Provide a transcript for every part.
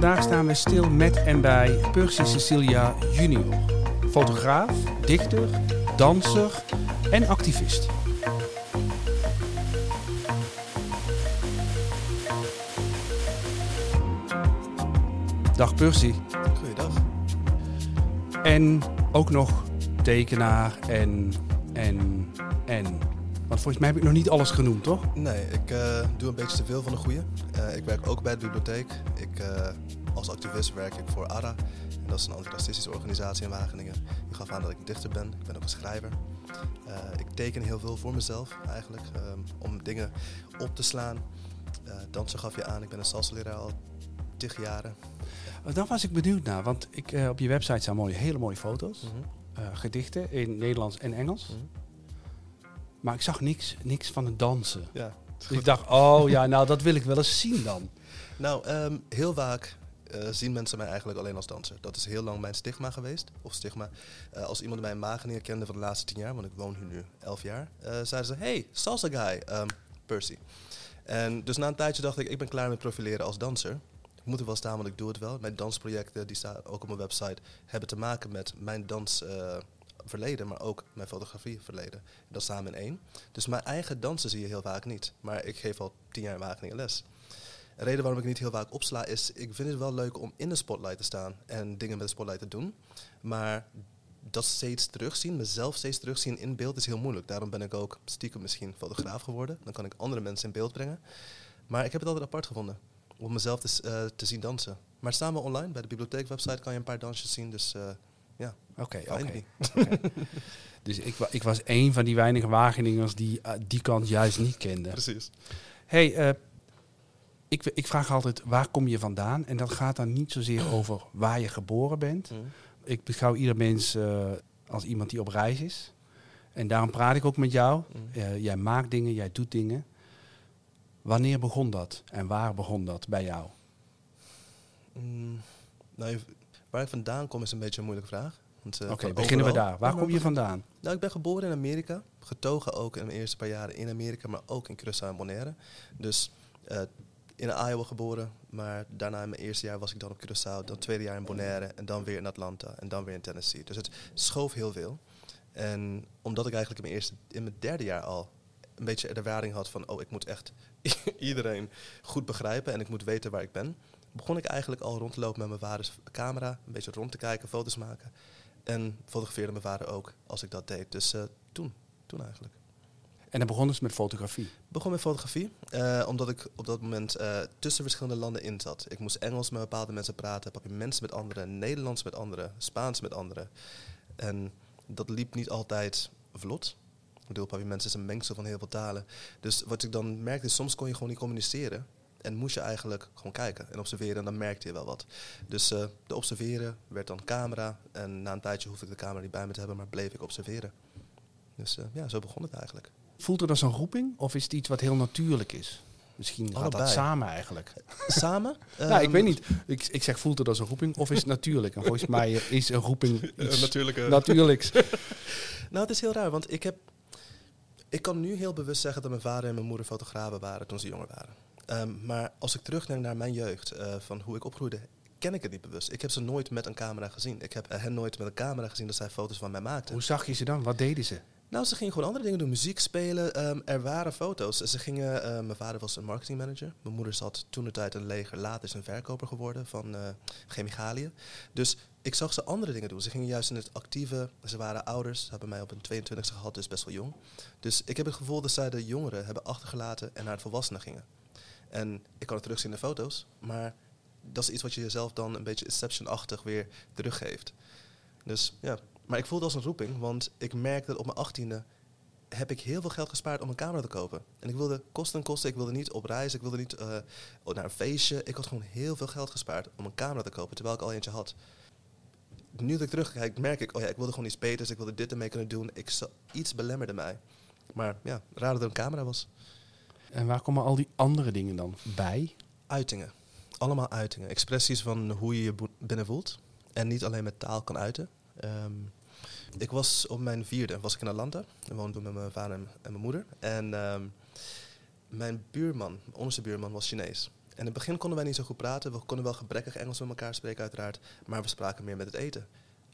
vandaag staan we stil met en bij Percy Cecilia junior. Fotograaf, dichter, danser en activist. Dag Percy. Goeiedag. En ook nog tekenaar en, en, en. Volgens mij heb ik nog niet alles genoemd, toch? Nee, ik eh, doe een beetje te veel van de goede. Eh, ik werk ook bij de bibliotheek. Ik, eh, als activist werk ik voor ARA. En dat is een antiracistische organisatie in Wageningen. Ik gaf aan dat ik een dichter ben. Ik ben ook een schrijver. ik teken heel veel voor mezelf eigenlijk. om dingen op te slaan. dansen gaf je aan. Ik ben een salsa-leraar al tig jaren. Daar was ik benieuwd naar. Want ik, op je website staan mooie, hele mooie foto's. Mhm. gedichten in Nederlands en Engels. Mhm. Maar ik zag niks, niks van het dansen. Ja, dus ik dacht, oh ja, nou dat wil ik wel eens zien dan. Nou, ehm, heel vaak uh, zien mensen mij eigenlijk alleen als danser. Dat is heel lang mijn stigma geweest. Of stigma. Uh, als iemand mij in Wageningen kende van de laatste tien jaar, want ik woon hier nu elf jaar, uh, zeiden ze: Hey, salsa guy, um, Percy. En dus na een tijdje dacht ik: Ik ben klaar met profileren als danser. Ik moet er wel staan, want ik doe het wel. Mijn dansprojecten, die staan ook op mijn website, hebben te maken met mijn dans verleden, maar ook mijn fotografie verleden. Dat samen in één. Dus mijn eigen dansen zie je heel vaak niet. Maar ik geef al tien jaar in Wageningen les. De reden waarom ik niet heel vaak opsla is, ik vind het wel leuk om in de spotlight te staan en dingen met de spotlight te doen. Maar dat steeds terugzien, mezelf steeds terugzien in beeld is heel moeilijk. Daarom ben ik ook stiekem misschien fotograaf geworden. Dan kan ik andere mensen in beeld brengen. Maar ik heb het altijd apart gevonden om mezelf te, uh, te zien dansen. Maar we online, bij de bibliotheekwebsite kan je een paar dansjes zien. Dus uh, ja, oké. oké. Dus ik, ik, was een van die weinige Wageningers die uh, die kant juist niet kende. Precies. Hey, uh, ik, ik vraag altijd, waar kom je vandaan? En dat gaat dan niet zozeer over waar je geboren bent. Mm. Ik beschouw ieder mens uh, als iemand die op reis is. En daarom praat ik ook met jou. Mm. jij maakt dingen, jij doet dingen. Wanneer begon dat? En waar begon dat bij jou? Mm, nou, Waar ik vandaan kom is een beetje een moeilijke vraag. Uh, Oké, beginnen we daar. Waar kom je vandaan? Nou, ik ben geboren in Amerika. Getogen ook in mijn eerste paar jaren in Amerika, maar ook in Curaçao en Bonaire. Dus uh, in Iowa geboren, maar daarna in mijn eerste jaar was ik dan op Curaçao, dan tweede jaar in Bonaire en dan weer in Atlanta en dan weer in Tennessee. Dus het schoof heel veel. En omdat ik eigenlijk in mijn, eerste, in mijn derde jaar al een beetje de ervaring had van, oh, ik moet echt iedereen goed begrijpen en ik moet weten waar ik ben, begon ik eigenlijk al rond te lopen met mijn vaders camera. Een beetje rond te kijken, foto's maken. En fotografeerde mijn vader ook als ik dat deed. Dus uh, toen, toen eigenlijk. En dan begon dus met fotografie? begon met fotografie, uh, omdat ik op dat moment uh, tussen verschillende landen in zat. Ik moest Engels met bepaalde mensen praten, mensen met anderen, Nederlands met anderen, Spaans met anderen. En dat liep niet altijd vlot. Ik bedoel, mensen is een mengsel van heel veel talen. Dus wat ik dan merkte, soms kon je gewoon niet communiceren. En moest je eigenlijk gewoon kijken en observeren en dan merkte je wel wat. Dus uh, de observeren werd dan camera. En na een tijdje hoefde ik de camera niet bij me te hebben, maar bleef ik observeren. Dus uh, ja, zo begon het eigenlijk. Voelt er dat zo'n roeping of is het iets wat heel natuurlijk is? Misschien gaat dat samen eigenlijk. Samen? nou, ik ehm, weet niet. Ik, ik zeg voelt het als een roeping of is het natuurlijk? En volgens mij is een roeping iets natuurlijke. natuurlijks. nou, het is heel raar, want ik heb... Ik kan nu heel bewust zeggen dat mijn vader en mijn moeder fotografen waren toen ze jonger waren. Ehm, maar als ik terugdenk naar mijn jeugd, uh, van hoe ik opgroeide, ken ik het niet bewust. Ik heb ze nooit met een camera gezien. Ik heb hen nooit met een camera gezien dat zij foto's van mij maakten. Hoe zag je ze dan? Wat deden ze? Nou, ze gingen gewoon andere dingen doen. Muziek spelen. Ehm, er waren foto's. Ze gingen, uh, mijn vader was een marketingmanager. Mijn moeder zat toen de tijd een leger. Later is een verkoper geworden van uh, chemicaliën. Dus ik zag ze andere dingen doen. Ze gingen juist in het actieve. Ze waren ouders. Ze hebben mij op een 22 gehad, dus best wel jong. Dus ik heb het gevoel dat zij de jongeren hebben achtergelaten en naar het volwassenen gingen. En ik kan het terugzien in de foto's, maar dat is iets wat je jezelf dan een beetje Inception-achtig weer teruggeeft. Dus ja, maar ik voelde als een roeping, want ik merkte dat op mijn achttiende heb ik heel veel geld gespaard om een camera te kopen. En ik wilde kosten en kosten, ik wilde niet op reis, ik wilde niet uh, naar een feestje. Ik had gewoon heel veel geld gespaard om een camera te kopen, terwijl ik al eentje had. Nu dat ik terugkijk, merk ik, oh ja, ik wilde gewoon iets beters, ik wilde dit ermee kunnen doen. Ik, iets belemmerde mij. Maar ja, raar dat er een camera was. En waar komen al die andere dingen dan bij? Uitingen. Allemaal uitingen. Expressies van hoe je je binnen voelt. En niet alleen met taal kan uiten. Ehm, ik was op mijn vierde was ik in Atlanta. Ik woonde met mijn vader en, mijn moeder. En ehm, mijn buurman, onderste buurman, was Chinees. in het begin konden wij niet zo goed praten. We konden wel gebrekkig Engels met elkaar spreken uiteraard. Maar we spraken meer met het eten.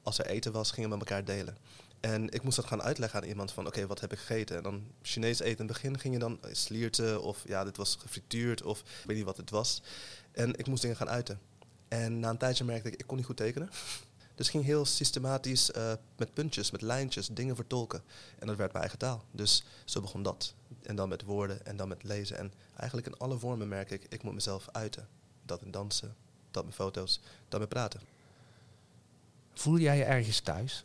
Als er eten was, gingen we met elkaar delen. En ik moest dat gaan uitleggen aan iemand van, oké, wat heb ik gegeten? En dan Chinees eten in het begin ging je dan eh, slierten of ja, dit was gefrituurd of ik weet niet wat het was. En ik moest dingen gaan uiten. En na een tijdje merkte ik, ik kon niet goed tekenen. Dus ging heel systematisch uh, met puntjes, met lijntjes, dingen vertolken. En dat werd mijn eigen taal. Dus zo begon dat. En dan met woorden en dan met lezen. En eigenlijk in alle vormen merk ik, ik moet mezelf uiten. Dat in dansen, dat met foto's, dat met praten. Voel jij je ergens thuis?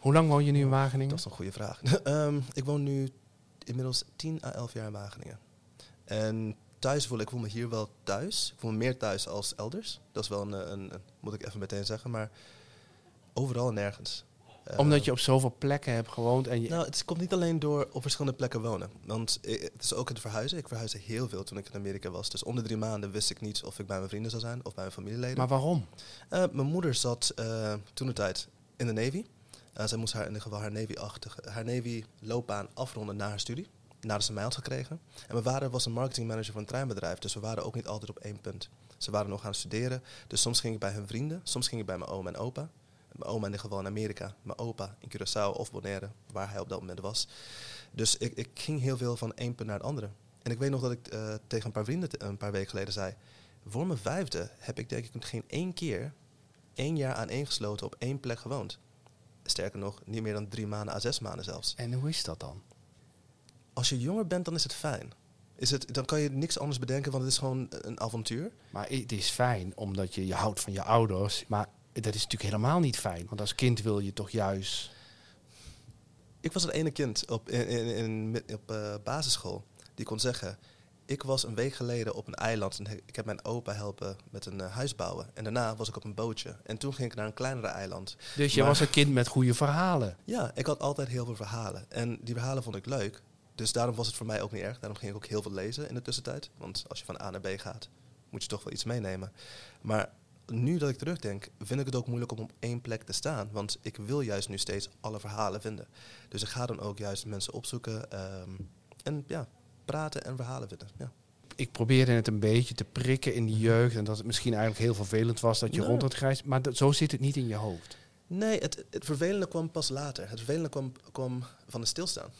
Hoe lang woon je nu in Wageningen? Dat is een goede vraag. um, ik woon nu inmiddels 10 à 11 jaar in Wageningen. En thuis voel ik voel me hier wel thuis. Ik voel me meer thuis als elders. Dat is wel een, een, een moet ik even meteen zeggen. Maar overal en nergens. Omdat eh, je op zoveel plekken hebt gewoond. En je nou, het komt niet alleen door op verschillende plekken wonen. Want het is ook het verhuizen. Ik verhuisde heel veel toen ik in Amerika was. Dus om de drie maanden wist ik niet of ik bij mijn vrienden zou zijn of bij mijn familieleden. Maar waarom? Uh, mijn moeder zat uh, toen de tijd in de Navy. Uh, zij moest haar in ieder geval haar Navy-achtige, haar Navy-loopbaan afronden na haar studie. Nadat ze mij had gekregen. En mijn vader was een marketingmanager van een treinbedrijf. Dus we waren ook niet altijd op één punt. Ze waren nog aan het studeren. Dus soms ging ik bij hun vrienden. Soms ging ik bij mijn oom en opa. Mijn oma in ieder geval in Amerika. Mijn opa in Curaçao of Bonaire, waar hij op dat moment was. Dus ik, ik ging heel veel van één punt naar het andere. En ik weet nog dat ik uh, tegen een paar vrienden een paar weken geleden zei... Voor mijn vijfde heb ik denk ik geen één keer één jaar aan één gesloten op één plek gewoond. Sterker nog, niet meer dan drie maanden à zes maanden zelfs. En hoe is dat dan? Als je jonger bent, dan is het fijn. Is het, dan kan je niks anders bedenken, want het is gewoon een avontuur. Maar het is fijn, omdat je je houdt van je ouders. Maar dat is natuurlijk helemaal niet fijn. Want als kind wil je toch juist... Ik was het ene kind op, in, in, in op uh, basisschool die kon zeggen... Ik was een week geleden op een eiland en ik heb mijn opa helpen met een uh, huis bouwen. En daarna was ik op een bootje. En toen ging ik naar een kleinere eiland. Dus je was een kind met goede verhalen? Ja, ik had altijd heel veel verhalen. En die verhalen vond ik leuk. Dus daarom was het voor mij ook niet erg. Daarom ging ik ook heel veel lezen in de tussentijd. Want als je van A naar B gaat, moet je toch wel iets meenemen. Maar nu dat ik terugdenk, vind ik het ook moeilijk om op één plek te staan. Want ik wil juist nu steeds alle verhalen vinden. Dus ik ga dan ook juist mensen opzoeken. Um, en ja, praten en verhalen vinden. Ja. Ik probeerde het een beetje te prikken in die jeugd. En dat het misschien eigenlijk heel vervelend was dat je rond het grijs. Maar zo zit het niet in je hoofd. Nee, het, het vervelende kwam pas later. Het vervelende kwam, kwam van het stilstaan.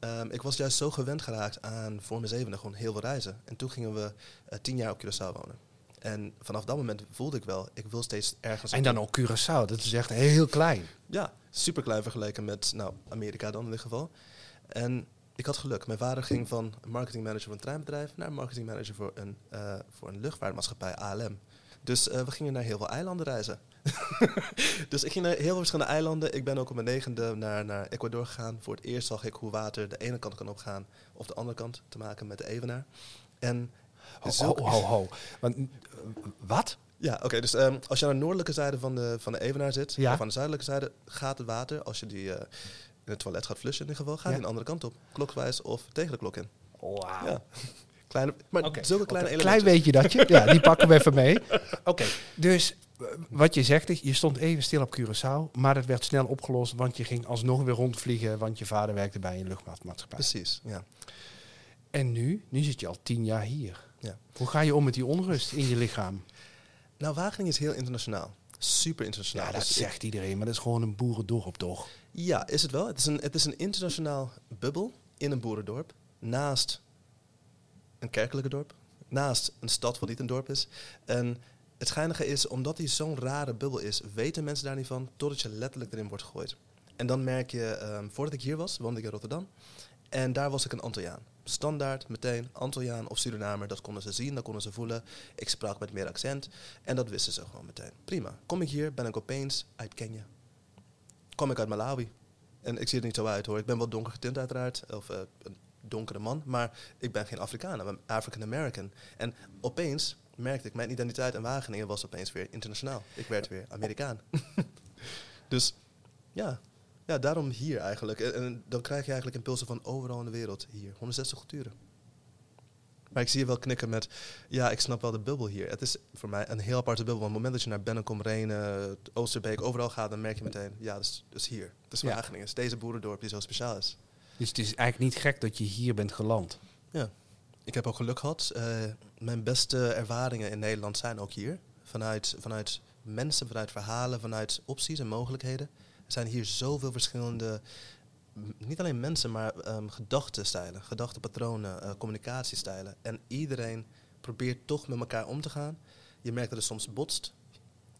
Um, ik was juist zo gewend geraakt aan voor mijn zevende gewoon heel veel reizen. En toen gingen we uh, tien jaar op Curaçao wonen. En vanaf dat moment voelde ik wel, ik wil steeds ergens... En dan ook Curaçao, dat is echt heel klein. Ja, super klein vergeleken met nou, Amerika dan in ieder geval. En ik had geluk. Mijn vader ging van marketingmanager van een treinbedrijf naar marketingmanager voor een, uh, voor een luchtvaartmaatschappij ALM. Dus uh, we gingen naar heel veel eilanden reizen. dus ik ging naar heel veel verschillende eilanden. Ik ben ook op mijn negende naar, naar Ecuador gegaan. Voor het eerst zag ik hoe water de ene kant kan opgaan of de andere kant te maken met de Evenaar. En ho, ho, ho, ho. Want, wat? Ja, oké. dus um, als je aan de noordelijke zijde van de, van de Evenaar zit, ja? of aan de zuidelijke zijde, gaat het water, als je die uh, in het toilet gaat flushen in ieder geval, gaat ja? de andere kant op. Klokwijs of tegen de klok in. Wauw. Ja. Kleine, maar okay. zulke kleine okay. Klein weet je dat je. Ja, die pakken we even mee. Oké, dus wat je zegt, je stond even stil op Curaçao, maar dat werd snel opgelost, want je ging alsnog weer rondvliegen, want je vader werkte bij een luchtvaartmaatschappij. Precies, ja. En nu? Nu zit je al tien jaar hier. Ja. Hoe ga je om met die onrust in je lichaam? Nou, Wageningen is heel internationaal. Super internationaal. Ja, dat dus zegt iedereen, maar dat is gewoon een boerendorp, toch? Ja, is het wel. Het is een, het is een internationaal bubbel in een boerendorp. Naast een kerkelijke dorp. Naast een stad wat niet een dorp is. En het schijnige is, omdat die zo'n rare bubbel is, weten mensen daar niet van totdat je letterlijk erin wordt gegooid. En dan merk je, um, voordat ik hier was, woonde ik in Rotterdam. En daar was ik een Antilliaan. Standaard, meteen, Antilliaan of Surinamer, dat konden ze zien, dat konden ze voelen. Ik sprak met meer accent en dat wisten ze gewoon meteen. Prima. Kom ik hier, ben ik opeens uit Kenia. Kom ik uit Malawi. En ik zie er niet zo uit hoor. Ik ben wel donker getint uiteraard, of uh, een donkere man, maar ik ben geen Afrikaan, ik ben African American. En opeens merkte ik, mijn identiteit in Wageningen was opeens weer internationaal. Ik werd weer Amerikaan. dus ja, ja, daarom hier eigenlijk. En, en, dan krijg je eigenlijk impulsen van overal in de wereld hier. 160 culturen. Maar ik zie je wel knikken met, ja, ik snap wel de bubbel hier. Het is voor mij een heel aparte bubbel. Want op het moment dat je naar Bennekom, Renen, Oosterbeek, overal gaat, dan merk je meteen, ja, dat is hier. Dat is Wageningen. Het is deze boerendorp die zo speciaal is. Dus het is eigenlijk niet gek dat je hier bent geland. Ja. ik heb ook geluk gehad. Eh, mijn beste ervaringen in Nederland zijn ook hier. Vanuit, vanuit mensen, vanuit verhalen, vanuit opties en mogelijkheden. Zijn hier zoveel verschillende, niet alleen mensen, maar ehm gedachtenstijlen, gedachtenpatronen, eh, communicatiestijlen. En iedereen probeert toch met elkaar om te gaan. Je merkt dat het soms botst.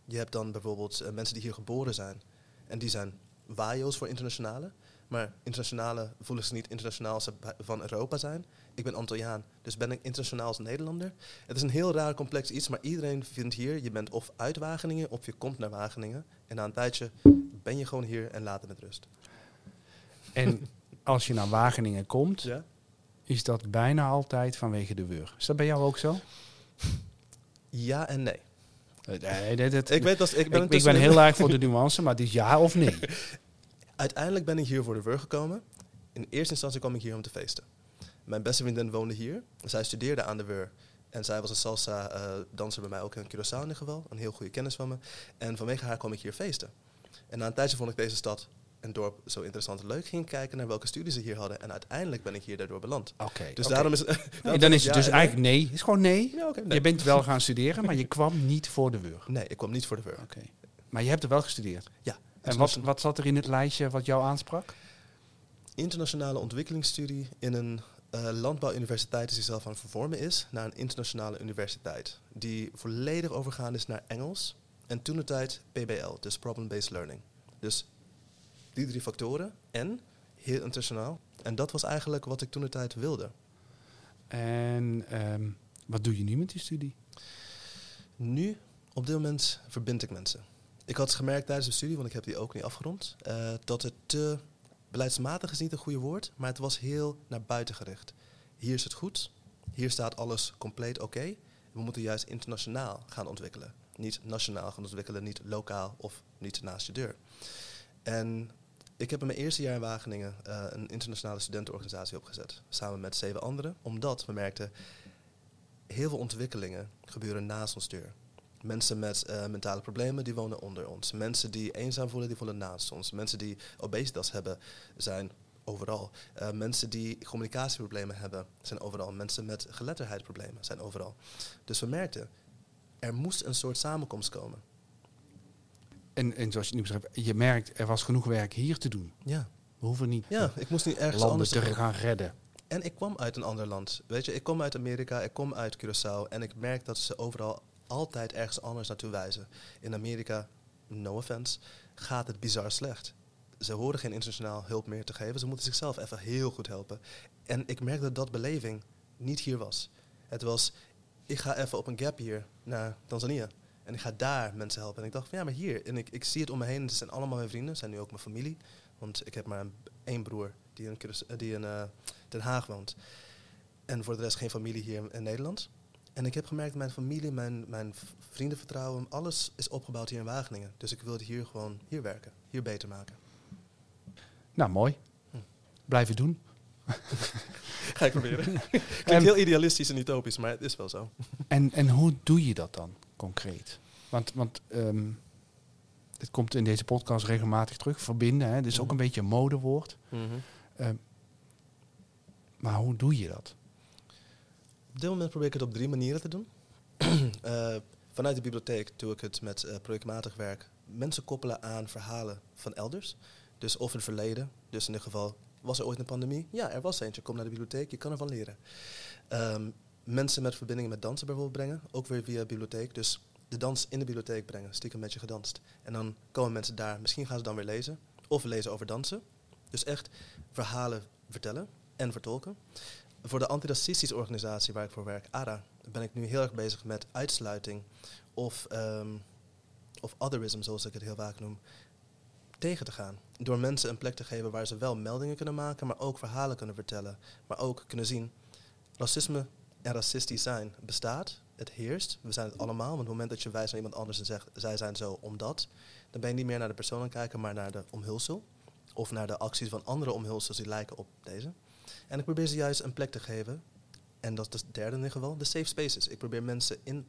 Je hebt dan bijvoorbeeld eh, mensen die hier geboren zijn. En die zijn wajo's voor internationale. Maar internationale voelen zich niet internationaal als ze van Europa zijn. Ik ben Antilliaan, dus ben ik internationaal als Nederlander. Het is een heel raar complex iets, maar iedereen vindt hier, je bent of uit Wageningen of je komt naar Wageningen. En na een tijdje ben je gewoon hier en laat het met rust. En als je naar Wageningen komt, Ja? is dat bijna altijd vanwege de wur. Is dat bij jou ook zo? Ja en nee. Eh, Nee, Ik weet dat ik ben, ik, ik ben heel erg voor de nuance, maar het is ja of nee. Uiteindelijk ben ik hier voor de WUR gekomen. In eerste instantie kwam ik hier om te feesten. Mijn beste vriendin woonde hier. Zij studeerde aan de WUR. En zij was een salsa-danser bij mij, ook in Curaçao in ieder geval. Een heel goede kennis van me. En vanwege haar kwam ik hier feesten. En na een tijdje vond ik deze stad en dorp zo interessant en leuk. Ging kijken naar welke studies ze hier hadden. En uiteindelijk ben ik hier daardoor beland. Oké. Dus daarom is. Nee, dan is ja het dus en eigenlijk nee. Het is gewoon nee. Ja. Je bent wel gaan studeren, maar je kwam niet voor de WUR. Nee, ik kwam niet voor de WUR. Oké. Maar je hebt er wel gestudeerd. Ja. En wat, wat zat er in het lijstje wat jou aansprak? internationale ontwikkelingsstudie in een eh, landbouwuniversiteit die zichzelf aan het vervormen is naar een internationale universiteit. Die volledig overgaan is naar Engels en toen de tijd PBL, dus Problem-Based Learning. Dus die drie factoren en heel internationaal. En dat was eigenlijk wat ik toen de tijd wilde. En ehm, wat doe je nu met die studie? Nu, op dit moment, verbind ik mensen. Ik had gemerkt tijdens de studie, want ik heb die ook niet afgerond, eh, dat het te beleidsmatig is niet een goede woord, maar het was heel naar buiten gericht. Hier is het goed, hier staat alles compleet oké. We moeten juist internationaal gaan ontwikkelen. Niet nationaal gaan ontwikkelen, niet lokaal of niet naast je deur. En ik heb in mijn eerste jaar in Wageningen eh, een internationale studentenorganisatie opgezet, samen met zeven anderen, omdat we merkten, heel veel ontwikkelingen gebeuren naast ons deur. Mensen met eh, mentale problemen, die wonen onder ons. Mensen die eenzaam voelen, die wonen naast ons. Mensen die obesitas hebben, zijn overal. Eh, mensen die communicatieproblemen hebben, zijn overal. Mensen met geletterdheidsproblemen zijn overal. Dus we merkten, er moest een soort samenkomst komen. En, en zoals je nu beschrijft, je merkt er was genoeg werk hier te doen. Ja, We hoeven niet ja ik moest niet ergens anders te te gaan redden. En ik kwam uit een ander land. Weet je, ik kom uit Amerika, ik kom uit Curaçao. En ik merk dat ze overal altijd ergens anders naartoe wijzen. In Amerika, no offense, gaat het bizar slecht. Ze horen geen internationaal hulp meer te geven. Ze moeten zichzelf even heel goed helpen. En ik merkte dat dat beleving niet hier was. Het was, ik ga even op een gap hier naar Tanzania. En ik ga daar mensen helpen. En ik dacht van ja, maar hier. En ik, ik zie het om me heen. Ze zijn allemaal mijn vrienden. Ze zijn nu ook mijn familie. Want ik heb maar een, één broer die in, Curaçao- die in eh, Den Haag woont. En voor de rest geen familie hier in Nederland. En ik heb gemerkt, mijn familie, mijn, mijn vriendenvertrouwen, alles is opgebouwd hier in Wageningen. Dus ik wil het hier gewoon hier werken, hier beter maken. Nou, mooi. Hm. Blijven doen. Ga ik proberen. Klinkt heel idealistisch en utopisch, maar het is wel zo. En, en hoe doe je dat dan concreet? Want, want ehm, dit komt in deze podcast regelmatig terug. Verbinden, hè? dit is ook Mhm. een beetje een modewoord. Ehm, maar hoe doe je dat? Op dit moment probeer ik het op drie manieren te doen. Eh, vanuit de bibliotheek doe ik het met eh, projectmatig werk. Mensen koppelen aan verhalen van elders. Dus of in het verleden. Dus in dit geval, was er ooit een pandemie? Ja, er was eentje. Kom naar de bibliotheek, je kan ervan leren. Ehm, mensen met verbindingen met dansen bijvoorbeeld brengen. Ook weer via bibliotheek. Dus de dans in de bibliotheek brengen. Stiekem met je gedanst. En dan komen mensen daar. Misschien gaan ze dan weer lezen. Of lezen over dansen. Dus echt verhalen vertellen en vertolken. Voor de antiracistische organisatie waar ik voor werk, ARA, ben ik nu heel erg bezig met uitsluiting of, ehm, of otherism, zoals ik het heel vaak noem, tegen te gaan. Door mensen een plek te geven waar ze wel meldingen kunnen maken, maar ook verhalen kunnen vertellen. Maar ook kunnen zien, racisme en racistisch zijn bestaat, het heerst, we zijn het allemaal. Want op het moment dat je wijst naar iemand anders en zegt, zij zijn zo omdat, dan ben je niet meer naar de persoon aan het kijken, maar naar de omhulsel. Of naar de acties van andere omhulsels die lijken op deze. En ik probeer ze juist een plek te geven. En dat is het derde in ieder geval, de safe spaces. Ik probeer mensen in,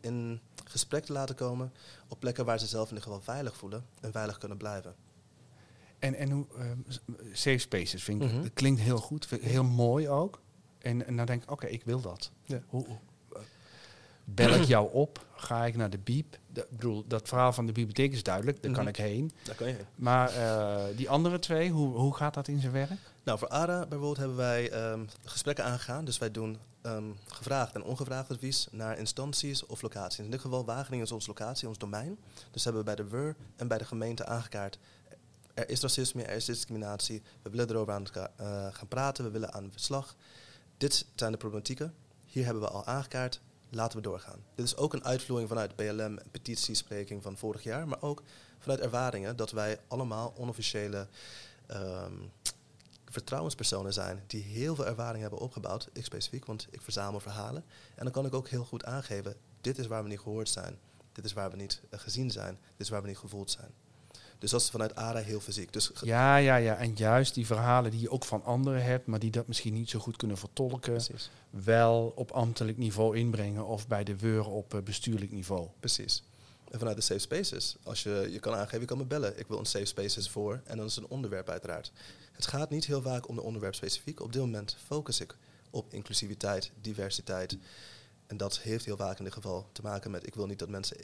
in gesprek te laten komen op plekken waar ze zelf in ieder geval veilig voelen en veilig kunnen blijven. En, en hoe, ehm, safe spaces vind ik, Mhm. dat klinkt heel goed, heel mooi ook. En, en dan denk ik, oké, ik wil dat. Ja. Hoe, eh, bel ik jou op? Ga ik naar de biep? Ik bedoel, dat verhaal van de bibliotheek is duidelijk. Daar kan Mhm. ik heen. Daar kan je heen. Maar eh, die andere twee, hoe, hoe gaat dat in zijn werk? Nou, voor ARA bijvoorbeeld hebben wij ehm, gesprekken aangegaan. Dus wij doen ehm, gevraagd en ongevraagd advies naar instanties of locaties. In dit geval Wageningen is onze locatie, ons domein. Dus hebben we bij de WUR en bij de gemeente aangekaart. Er is racisme, er is discriminatie. We willen erover aan eh, gaan praten, we willen aan de verslag. Dit zijn de problematieken. Hier hebben we al aangekaart. Laten we doorgaan. Dit is ook een uitvloeiing vanuit BLM en petitiespreking van vorig jaar, maar ook vanuit ervaringen dat wij allemaal onofficiële ehm, vertrouwenspersonen zijn die heel veel ervaring hebben opgebouwd. Ik specifiek, want ik verzamel verhalen. En dan kan ik ook heel goed aangeven, dit is waar we niet gehoord zijn. Dit is waar we niet eh, gezien zijn. Dit is waar we niet gevoeld zijn. Dus dat is vanuit ARA heel fysiek. Dus Ja, ja, ja. En juist die verhalen die je ook van anderen hebt, maar die dat misschien niet zo goed kunnen vertolken, precies. wel op ambtelijk niveau inbrengen of bij de WUR op eh, bestuurlijk niveau. Precies. En vanuit de safe spaces, als je, je kan aangeven, je kan me bellen. Ik wil een safe spaces voor. En dan is het een onderwerp uiteraard. Het gaat niet heel vaak om de onderwerp specifiek. Op dit moment focus ik op inclusiviteit, diversiteit. En dat heeft heel vaak in dit geval te maken met... ik wil niet dat mensen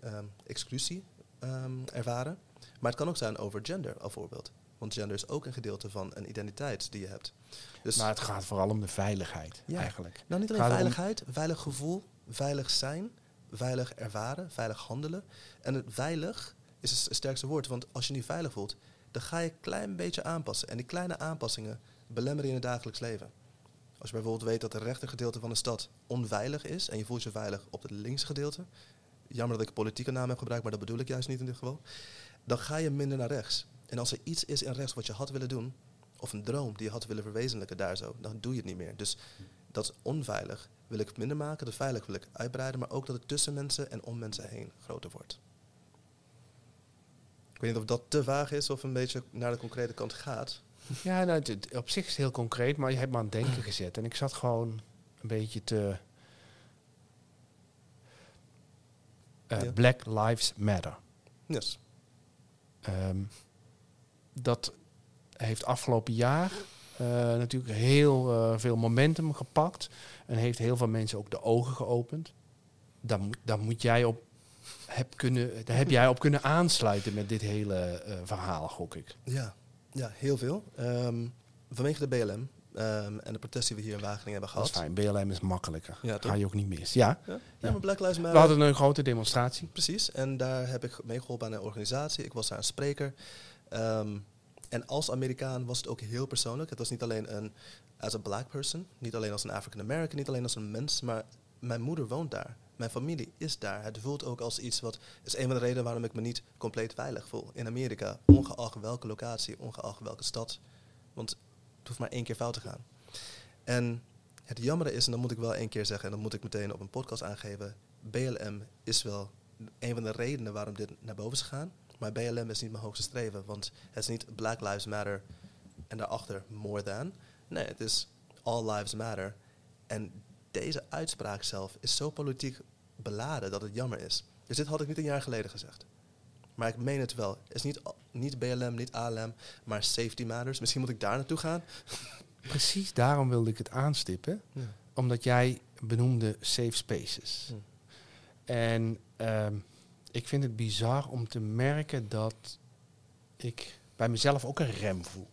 ehm, exclusie ehm, ervaren. Maar het kan ook zijn over gender, bijvoorbeeld. Want gender is ook een gedeelte van een identiteit die je hebt. Dus Maar het gaat vooral om de veiligheid, Ja. eigenlijk. nou, niet alleen Gaat het om- veiligheid, veilig gevoel, veilig zijn, veilig ervaren, veilig handelen. En het veilig is het sterkste woord, want als je niet veilig voelt, dan ga je een klein beetje aanpassen. En die kleine aanpassingen belemmeren je in het dagelijks leven. Als je bijvoorbeeld weet dat het rechtergedeelte van de stad onveilig is en je voelt je veilig op het linkse gedeelte, jammer dat ik een politieke naam heb gebruikt, maar dat bedoel ik juist niet in dit geval, dan ga je minder naar rechts. En als er iets is in rechts wat je had willen doen, of een droom die je had willen verwezenlijken daar zo, dan doe je het niet meer. Dus dat onveilig wil ik minder maken, dat veilig wil ik uitbreiden, maar ook dat het tussen mensen en om mensen heen groter wordt. Ik weet niet of dat te vaag is of een beetje naar de concrete kant gaat. Ja, nou, het- op zich is het heel concreet, maar je hebt me aan het denken gezet. En ik zat gewoon een beetje te... Eh, Ja. Black Lives Matter. Yes. Ehm, dat heeft afgelopen jaar eh, natuurlijk heel eh, veel momentum gepakt. En heeft heel veel mensen ook de ogen geopend. Daar moet, daar moet jij op, heb kunnen, daar heb jij op kunnen aansluiten met dit hele eh, verhaal, gok ik. Ja, ja heel veel. Ehm, vanwege de BLM ehm, en de protesten die we hier in Wageningen hebben Dat is gehad. fijn. BLM is makkelijker. Ja? Ga je ook niet mis. Ja, Ja, ja, maar Black Lives we Matter. hadden een grote demonstratie. Precies, en daar heb ik meegeholpen aan een organisatie. Ik was daar een spreker. Ehm, en als Amerikaan was het ook heel persoonlijk. Het was niet alleen een as a black person, niet alleen als een African American, niet alleen als een mens, maar mijn moeder woont daar. Mijn familie is daar. Het voelt ook als iets wat is een van de redenen waarom ik me niet compleet veilig voel in Amerika, ongeacht welke locatie, ongeacht welke stad. Want het hoeft maar één keer fout te gaan. En het jammere is, en dat moet ik wel één keer zeggen, en dat moet ik meteen op een podcast aangeven, BLM is wel een van de redenen waarom dit naar boven is gegaan. Maar BLM is niet mijn hoogste streven, want het is niet Black Lives Matter en daarachter more than. Nee, het is All Lives Matter. En deze uitspraak zelf is zo politiek beladen dat het jammer is. Dus dit had ik niet een jaar geleden gezegd. Maar ik meen het wel. Het is niet, niet BLM, niet ALM, maar Safety Matters. Misschien moet ik daar naartoe gaan. Precies daarom wilde ik het aanstippen. Omdat jij benoemde safe spaces. En ehm, ik vind het bizar om te merken dat ik bij mezelf ook een rem voel.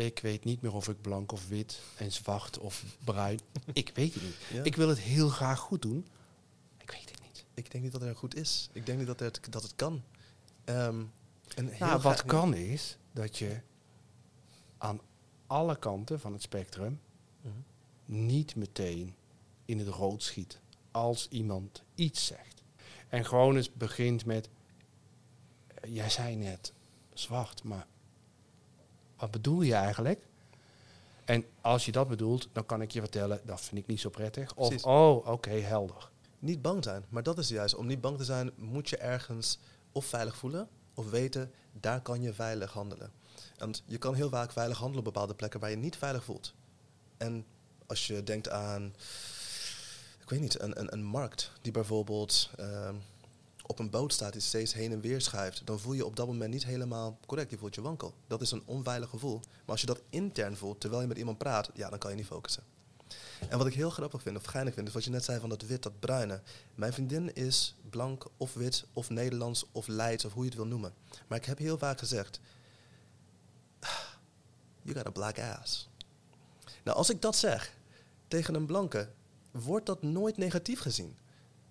Ik weet niet meer of ik blank of wit en zwart of bruin. ik weet het niet. Ja. Ik wil het heel graag goed doen. Ik weet het niet. Ik denk niet dat er goed is. Ik denk niet dat het, dat het kan. Ehm, en heel Nou, wat kan is dat je aan alle kanten van het spectrum Mhm. niet meteen in het rood schiet als iemand iets zegt. En gewoon eens begint met, eh, jij zei net zwart, maar wat bedoel je eigenlijk? En als je dat bedoelt, dan kan ik je vertellen, dat vind ik niet zo prettig. Of, Precies. oh, oké, helder. Niet bang zijn. Maar dat is juist. Om niet bang te zijn, moet je ergens of veilig voelen. Of weten, daar kan je veilig handelen. Want je kan heel vaak veilig handelen op bepaalde plekken waar je niet veilig voelt. En als je denkt aan, ik weet niet, een, een, een markt die bijvoorbeeld ehm, op een boot staat die steeds heen en weer schuift, dan voel je op dat moment niet helemaal correct. Je voelt je wankel. Dat is een onveilig gevoel. Maar als je dat intern voelt terwijl je met iemand praat, ja, dan kan je niet focussen. En wat ik heel grappig vind, of geinig vind, is wat je net zei van dat wit, dat bruine. Mijn vriendin is blank of wit of Nederlands of Leids of hoe je het wil noemen. Maar ik heb heel vaak gezegd, you got a black ass. Nou, als ik dat zeg tegen een blanke, wordt dat nooit negatief gezien.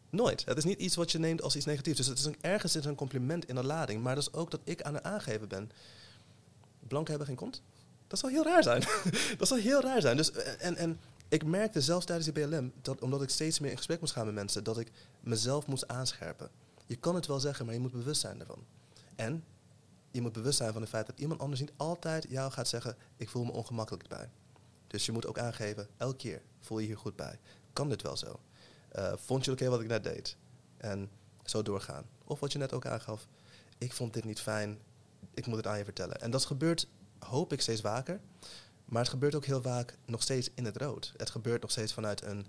Nooit. Het is niet iets wat je neemt als iets negatiefs. Dus het is een, ergens is een compliment in de lading. Maar dat is ook dat ik aan het aangeven ben. Blanken hebben geen kont? Dat zal heel raar zijn. dat zal heel raar zijn. Dus, en, en ik merkte zelfs tijdens die BLM, dat omdat ik steeds meer in gesprek moest gaan met mensen, dat ik mezelf moest aanscherpen. Je kan het wel zeggen, maar je moet bewust zijn ervan. En je moet bewust zijn van het feit dat iemand anders niet altijd jou gaat zeggen, ik voel me ongemakkelijk bij. Dus je moet ook aangeven, elke keer voel je hier goed bij. Kan dit wel zo? Uh, vond je oké wat ik net deed? En zo doorgaan. Of wat je net ook aangaf, ik vond dit niet fijn, ik moet het aan je vertellen. En dat gebeurt, hoop ik, steeds vaker. Maar het gebeurt ook heel vaak nog steeds in het rood. Het gebeurt nog steeds vanuit een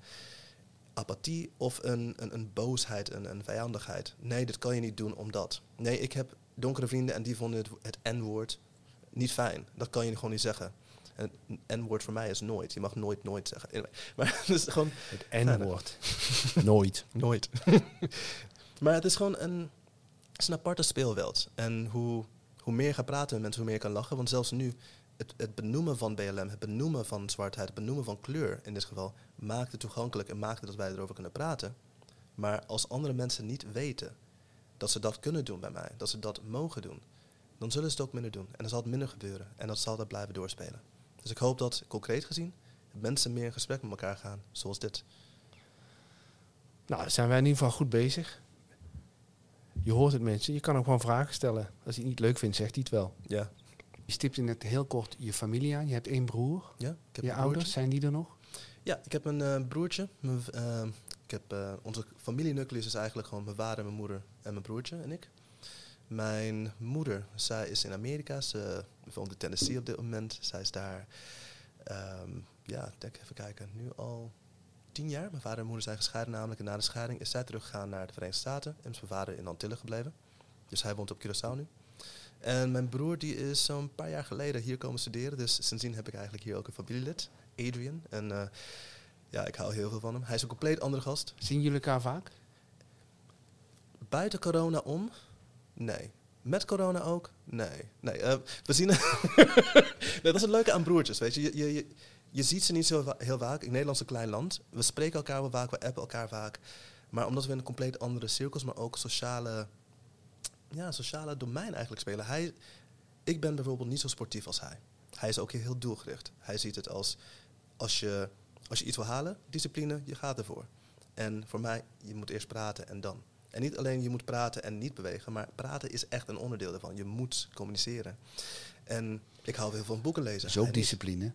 apathie of een, een, een boosheid, een, een vijandigheid. Nee, dit kan je niet doen omdat. Nee, ik heb donkere vrienden en die vonden het, het N-woord niet fijn. Dat kan je gewoon niet zeggen. En N-woord voor mij is nooit. Je mag nooit nooit zeggen. Maar het is gewoon... Het N-woord. nooit. Nooit. maar het is gewoon een, aparte speelveld. En hoe, hoe meer je gaat praten met mensen, hoe meer kan lachen. Want zelfs nu, het, het benoemen van BLM, het benoemen van zwartheid, het benoemen van kleur in dit geval, maakt het toegankelijk en maakt het dat wij erover kunnen praten. Maar als andere mensen niet weten dat ze dat kunnen doen bij mij, dat ze dat mogen doen, dan zullen ze het ook minder doen. En dan zal het minder gebeuren. En dat zal dat blijven doorspelen. Dus ik hoop dat, concreet gezien, mensen meer in gesprek met elkaar gaan, zoals dit. Nou, zijn wij in ieder geval goed bezig. Je hoort het mensen, je kan ook gewoon vragen stellen. Als hij het niet leuk vindt, zegt hij het wel. Ja. Je stipte net heel kort je familie aan. Je hebt één broer. Ja, ik heb je ouders, zijn die er nog? Ja, ik heb een uh, broertje. Mijn, uh, ik heb, uh, onze familienucleus is eigenlijk gewoon mijn vader, mijn moeder en mijn broertje en ik. Mijn moeder, zij is in Amerika. Ze woont in Tennessee op dit moment. Zij is daar, um, ja, denk even kijken, nu al tien jaar. Mijn vader en moeder zijn gescheiden namelijk. En na de scheiding is zij teruggegaan naar de Verenigde Staten. En is mijn vader in Antillen gebleven. Dus hij woont op Curaçao nu. En mijn broer die is zo'n paar jaar geleden hier komen studeren. Dus sindsdien heb ik eigenlijk hier ook een familielid, Adrian. En uh, ja, ik hou heel veel van hem. Hij is een compleet andere gast. Zien jullie elkaar vaak? Buiten corona om? Nee. Met corona ook? Nee. Nee, uh, we zien... nee, dat is het leuke aan broertjes, weet je. Je, je, je, ziet ze niet zo heel vaak. In Nederland is een klein land. We spreken elkaar wel vaak, we appen elkaar vaak. Maar omdat we in een compleet andere cirkels, maar ook sociale, ja, sociale domein eigenlijk spelen. Hij, ik ben bijvoorbeeld niet zo sportief als hij. Hij is ook heel doelgericht. Hij ziet het als, als je, als je iets wil halen, discipline, je gaat ervoor. En voor mij, je moet eerst praten en dan. En niet alleen je moet praten en niet bewegen, maar praten is echt een onderdeel daarvan. Je moet communiceren. En ik hou heel veel van boeken lezen. Dat is ook discipline.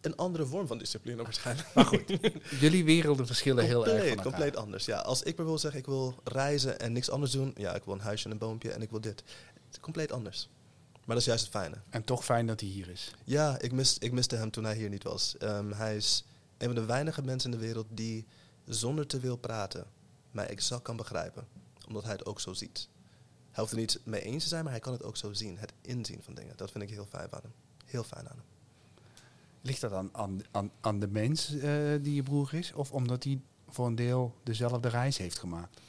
Een andere vorm van discipline waarschijnlijk. Maar goed, jullie werelden verschillen heel erg van Compleet anders, ja. Als ik bijvoorbeeld zeg, ik wil reizen en niks anders doen. Ja, ik wil een huisje en een boompje en ik wil dit. Het is compleet anders. Maar dat is juist het fijne. En toch fijn dat hij hier is. Ja, ik, mis, ik miste hem toen hij hier niet was. Um, hij is een van de weinige mensen in de wereld die zonder te veel praten mij exact kan begrijpen. Omdat hij het ook zo ziet. Hij hoeft er niet mee eens te zijn, maar hij kan het ook zo zien. Het inzien van dingen. Dat vind ik heel fijn aan hem. Heel fijn aan hem. Ligt dat aan, aan, aan, aan de mens uh, die je broer is? Of omdat hij voor een deel dezelfde reis heeft gemaakt?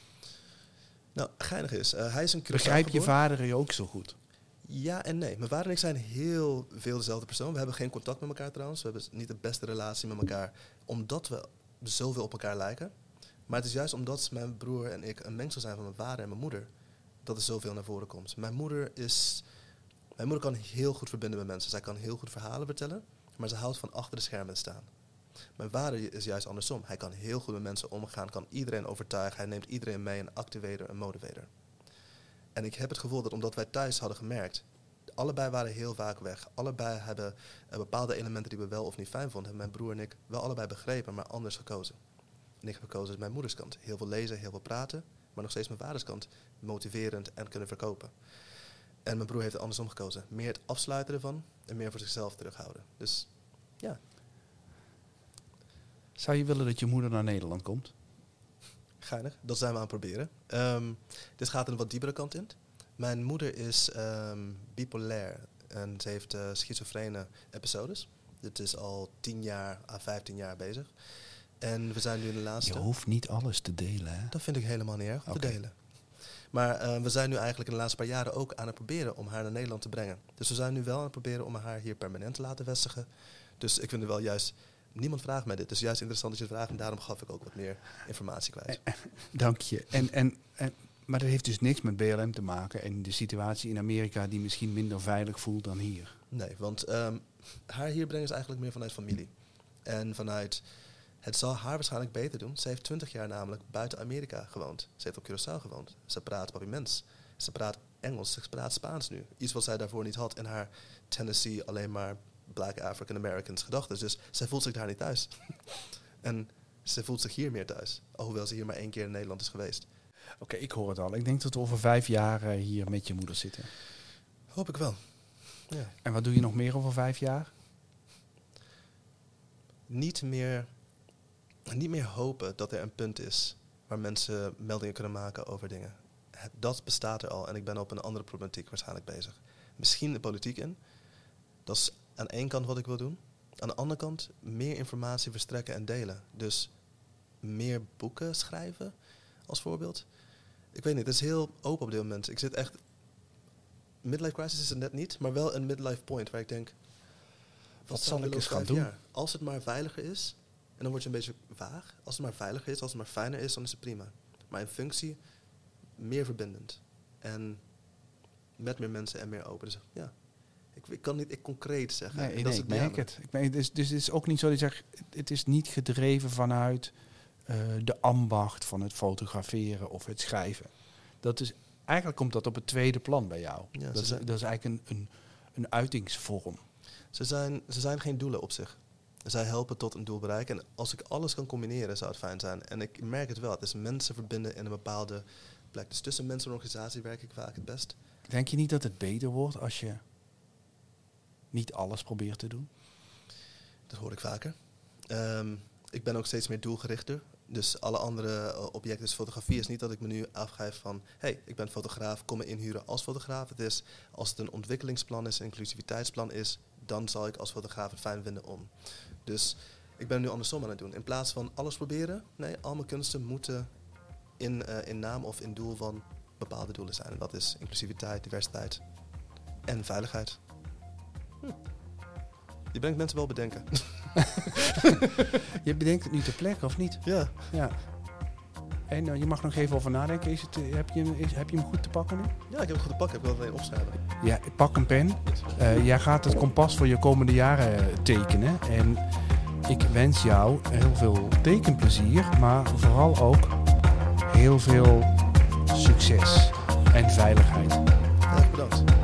Nou, geinig is, uh, hij is een Begrijp je vader je ook zo goed? Ja en nee. Mijn vader en ik zijn heel veel dezelfde persoon. We hebben geen contact met elkaar trouwens. We hebben niet de beste relatie met elkaar. Omdat we zoveel op elkaar lijken. Maar het is juist omdat mijn broer en ik een mengsel zijn van mijn vader en mijn moeder, dat er zoveel naar voren komt. Mijn moeder is. Mijn moeder kan heel goed verbinden met mensen. Zij kan heel goed verhalen vertellen, maar ze houdt van achter de schermen staan. Mijn vader is juist andersom. Hij kan heel goed met mensen omgaan, kan iedereen overtuigen. Hij neemt iedereen mee, een activator, een motivator. En ik heb het gevoel dat omdat wij thuis hadden gemerkt, allebei waren heel vaak weg. Allebei hebben uh, bepaalde elementen die we wel of niet fijn vonden, hebben mijn broer en ik wel allebei begrepen, maar anders gekozen. En ik heb gekozen mijn moeders kant. Heel veel lezen, heel veel praten. Maar nog steeds mijn vaders kant. Motiverend en kunnen verkopen. En mijn broer heeft het andersom gekozen. Meer het afsluiten ervan en meer voor zichzelf terughouden. Dus ja. Zou je willen dat je moeder naar Nederland komt? geinig. Dat zijn we aan het proberen. Ehm, dit gaat een wat diepere kant in. Mijn moeder is ehm, bipolair en ze heeft uh, schizofrene episodes. Dit is al 10 jaar à 15 jaar bezig. En we zijn nu in de laatste. Je hoeft niet alles te delen, hè? Dat vind ik helemaal niet erg te delen. Maar uh, we zijn nu eigenlijk in de laatste paar jaren ook aan het proberen om haar naar Nederland te brengen. Dus we zijn nu wel aan het proberen om haar hier permanent te laten vestigen. Dus ik vind het wel juist niemand vraagt mij dit. Dus juist interessant dat je het vraagt. En daarom gaf ik ook wat meer informatie kwijt. Dank je. En, en, en, maar dat heeft dus niks met BLM te maken. En de situatie in Amerika die misschien minder veilig voelt dan hier. Nee, want um, haar hier brengen is eigenlijk meer vanuit familie. En vanuit... Het zal haar waarschijnlijk beter doen. Ze heeft twintig jaar namelijk buiten Amerika gewoond. Ze heeft op Curaçao gewoond. Ze praat Papimens. Ze praat Engels. Ze praat Spaans nu. Iets wat zij daarvoor niet had in haar Tennessee alleen maar Black African Americans gedachten. Dus zij voelt zich daar niet thuis. en ze voelt zich hier meer thuis. Alhoewel ze hier maar één keer in Nederland is geweest. Oké, ik hoor het al. Ik denk dat we over vijf jaar uh, hier met je moeder zitten. Hoop ik wel. Ja. En wat doe je nog meer over vijf jaar? Niet meer, niet meer hopen dat er een punt is waar mensen meldingen kunnen maken over dingen. Dat bestaat er al en ik ben op een andere problematiek waarschijnlijk bezig. Misschien de politiek in. Dat is aan één kant wat ik wil doen. Aan de andere kant meer informatie verstrekken en delen. Dus meer boeken schrijven, als voorbeeld. Ik weet niet, het is heel open op dit moment. Ik zit echt... Midlife crisis is het net niet, maar wel een midlife point waar ik denk... Wat, zal ik eens gaan doen? Jaar? Als het maar veiliger is, dan word je een beetje vaag. Als het maar veiliger is, als het maar fijner is, dan is het prima. Maar in functie meer verbindend. En met meer mensen en meer open. Dus ja, ik, ik, kan niet ik concreet zeggen. Nee, dat is ik merk het. Ik merk, dus, dus het is ook niet zo dat je zegt, het is niet gedreven vanuit uh, de ambacht van het fotograferen of het schrijven. Dat is, eigenlijk komt dat op het tweede plan bij jou. Ja, dat, is, dat, is, eigenlijk een, een, een uitingsvorm. Ze zijn, ze zijn geen doelen op zich. Zij helpen tot een doel bereiken. En als ik alles kan combineren, zou het fijn zijn. En ik merk het wel. Het is mensen verbinden in een bepaalde plek. Dus tussen mensen en organisatie werk ik vaak het best. Denk je niet dat het beter wordt als je niet alles probeert te doen? Dat hoor ik vaker. Um, ik ben ook steeds meer doelgerichter. Dus alle andere uh, objecten, dus fotografie is niet dat ik me nu afgeef van... hey, ik ben fotograaf, kom me inhuren als fotograaf. Het is, als het een ontwikkelingsplan is, een inclusiviteitsplan is... dan zal ik als fotograaf het fijn vinden om. Dus ik ben nu andersom aan het doen. In plaats van alles proberen, nee, al mijn kunsten moeten in, uh, in naam of in doel van bepaalde doelen zijn. En dat is inclusiviteit, diversiteit en veiligheid. Hm. Je brengt mensen wel bedenken. je bedenkt het nu ter plekke, of niet? Ja. ja. En uh, je mag nog even over nadenken. Is het, uh, heb, je, is, heb je hem goed te pakken nu? Ja, ik heb hem goed te pakken. Ik wil het alleen opschrijven. Ja, pak een pen. Uh, jij gaat het kompas voor je komende jaren tekenen. En ik wens jou heel veel tekenplezier, maar vooral ook heel veel succes en veiligheid. Bedankt.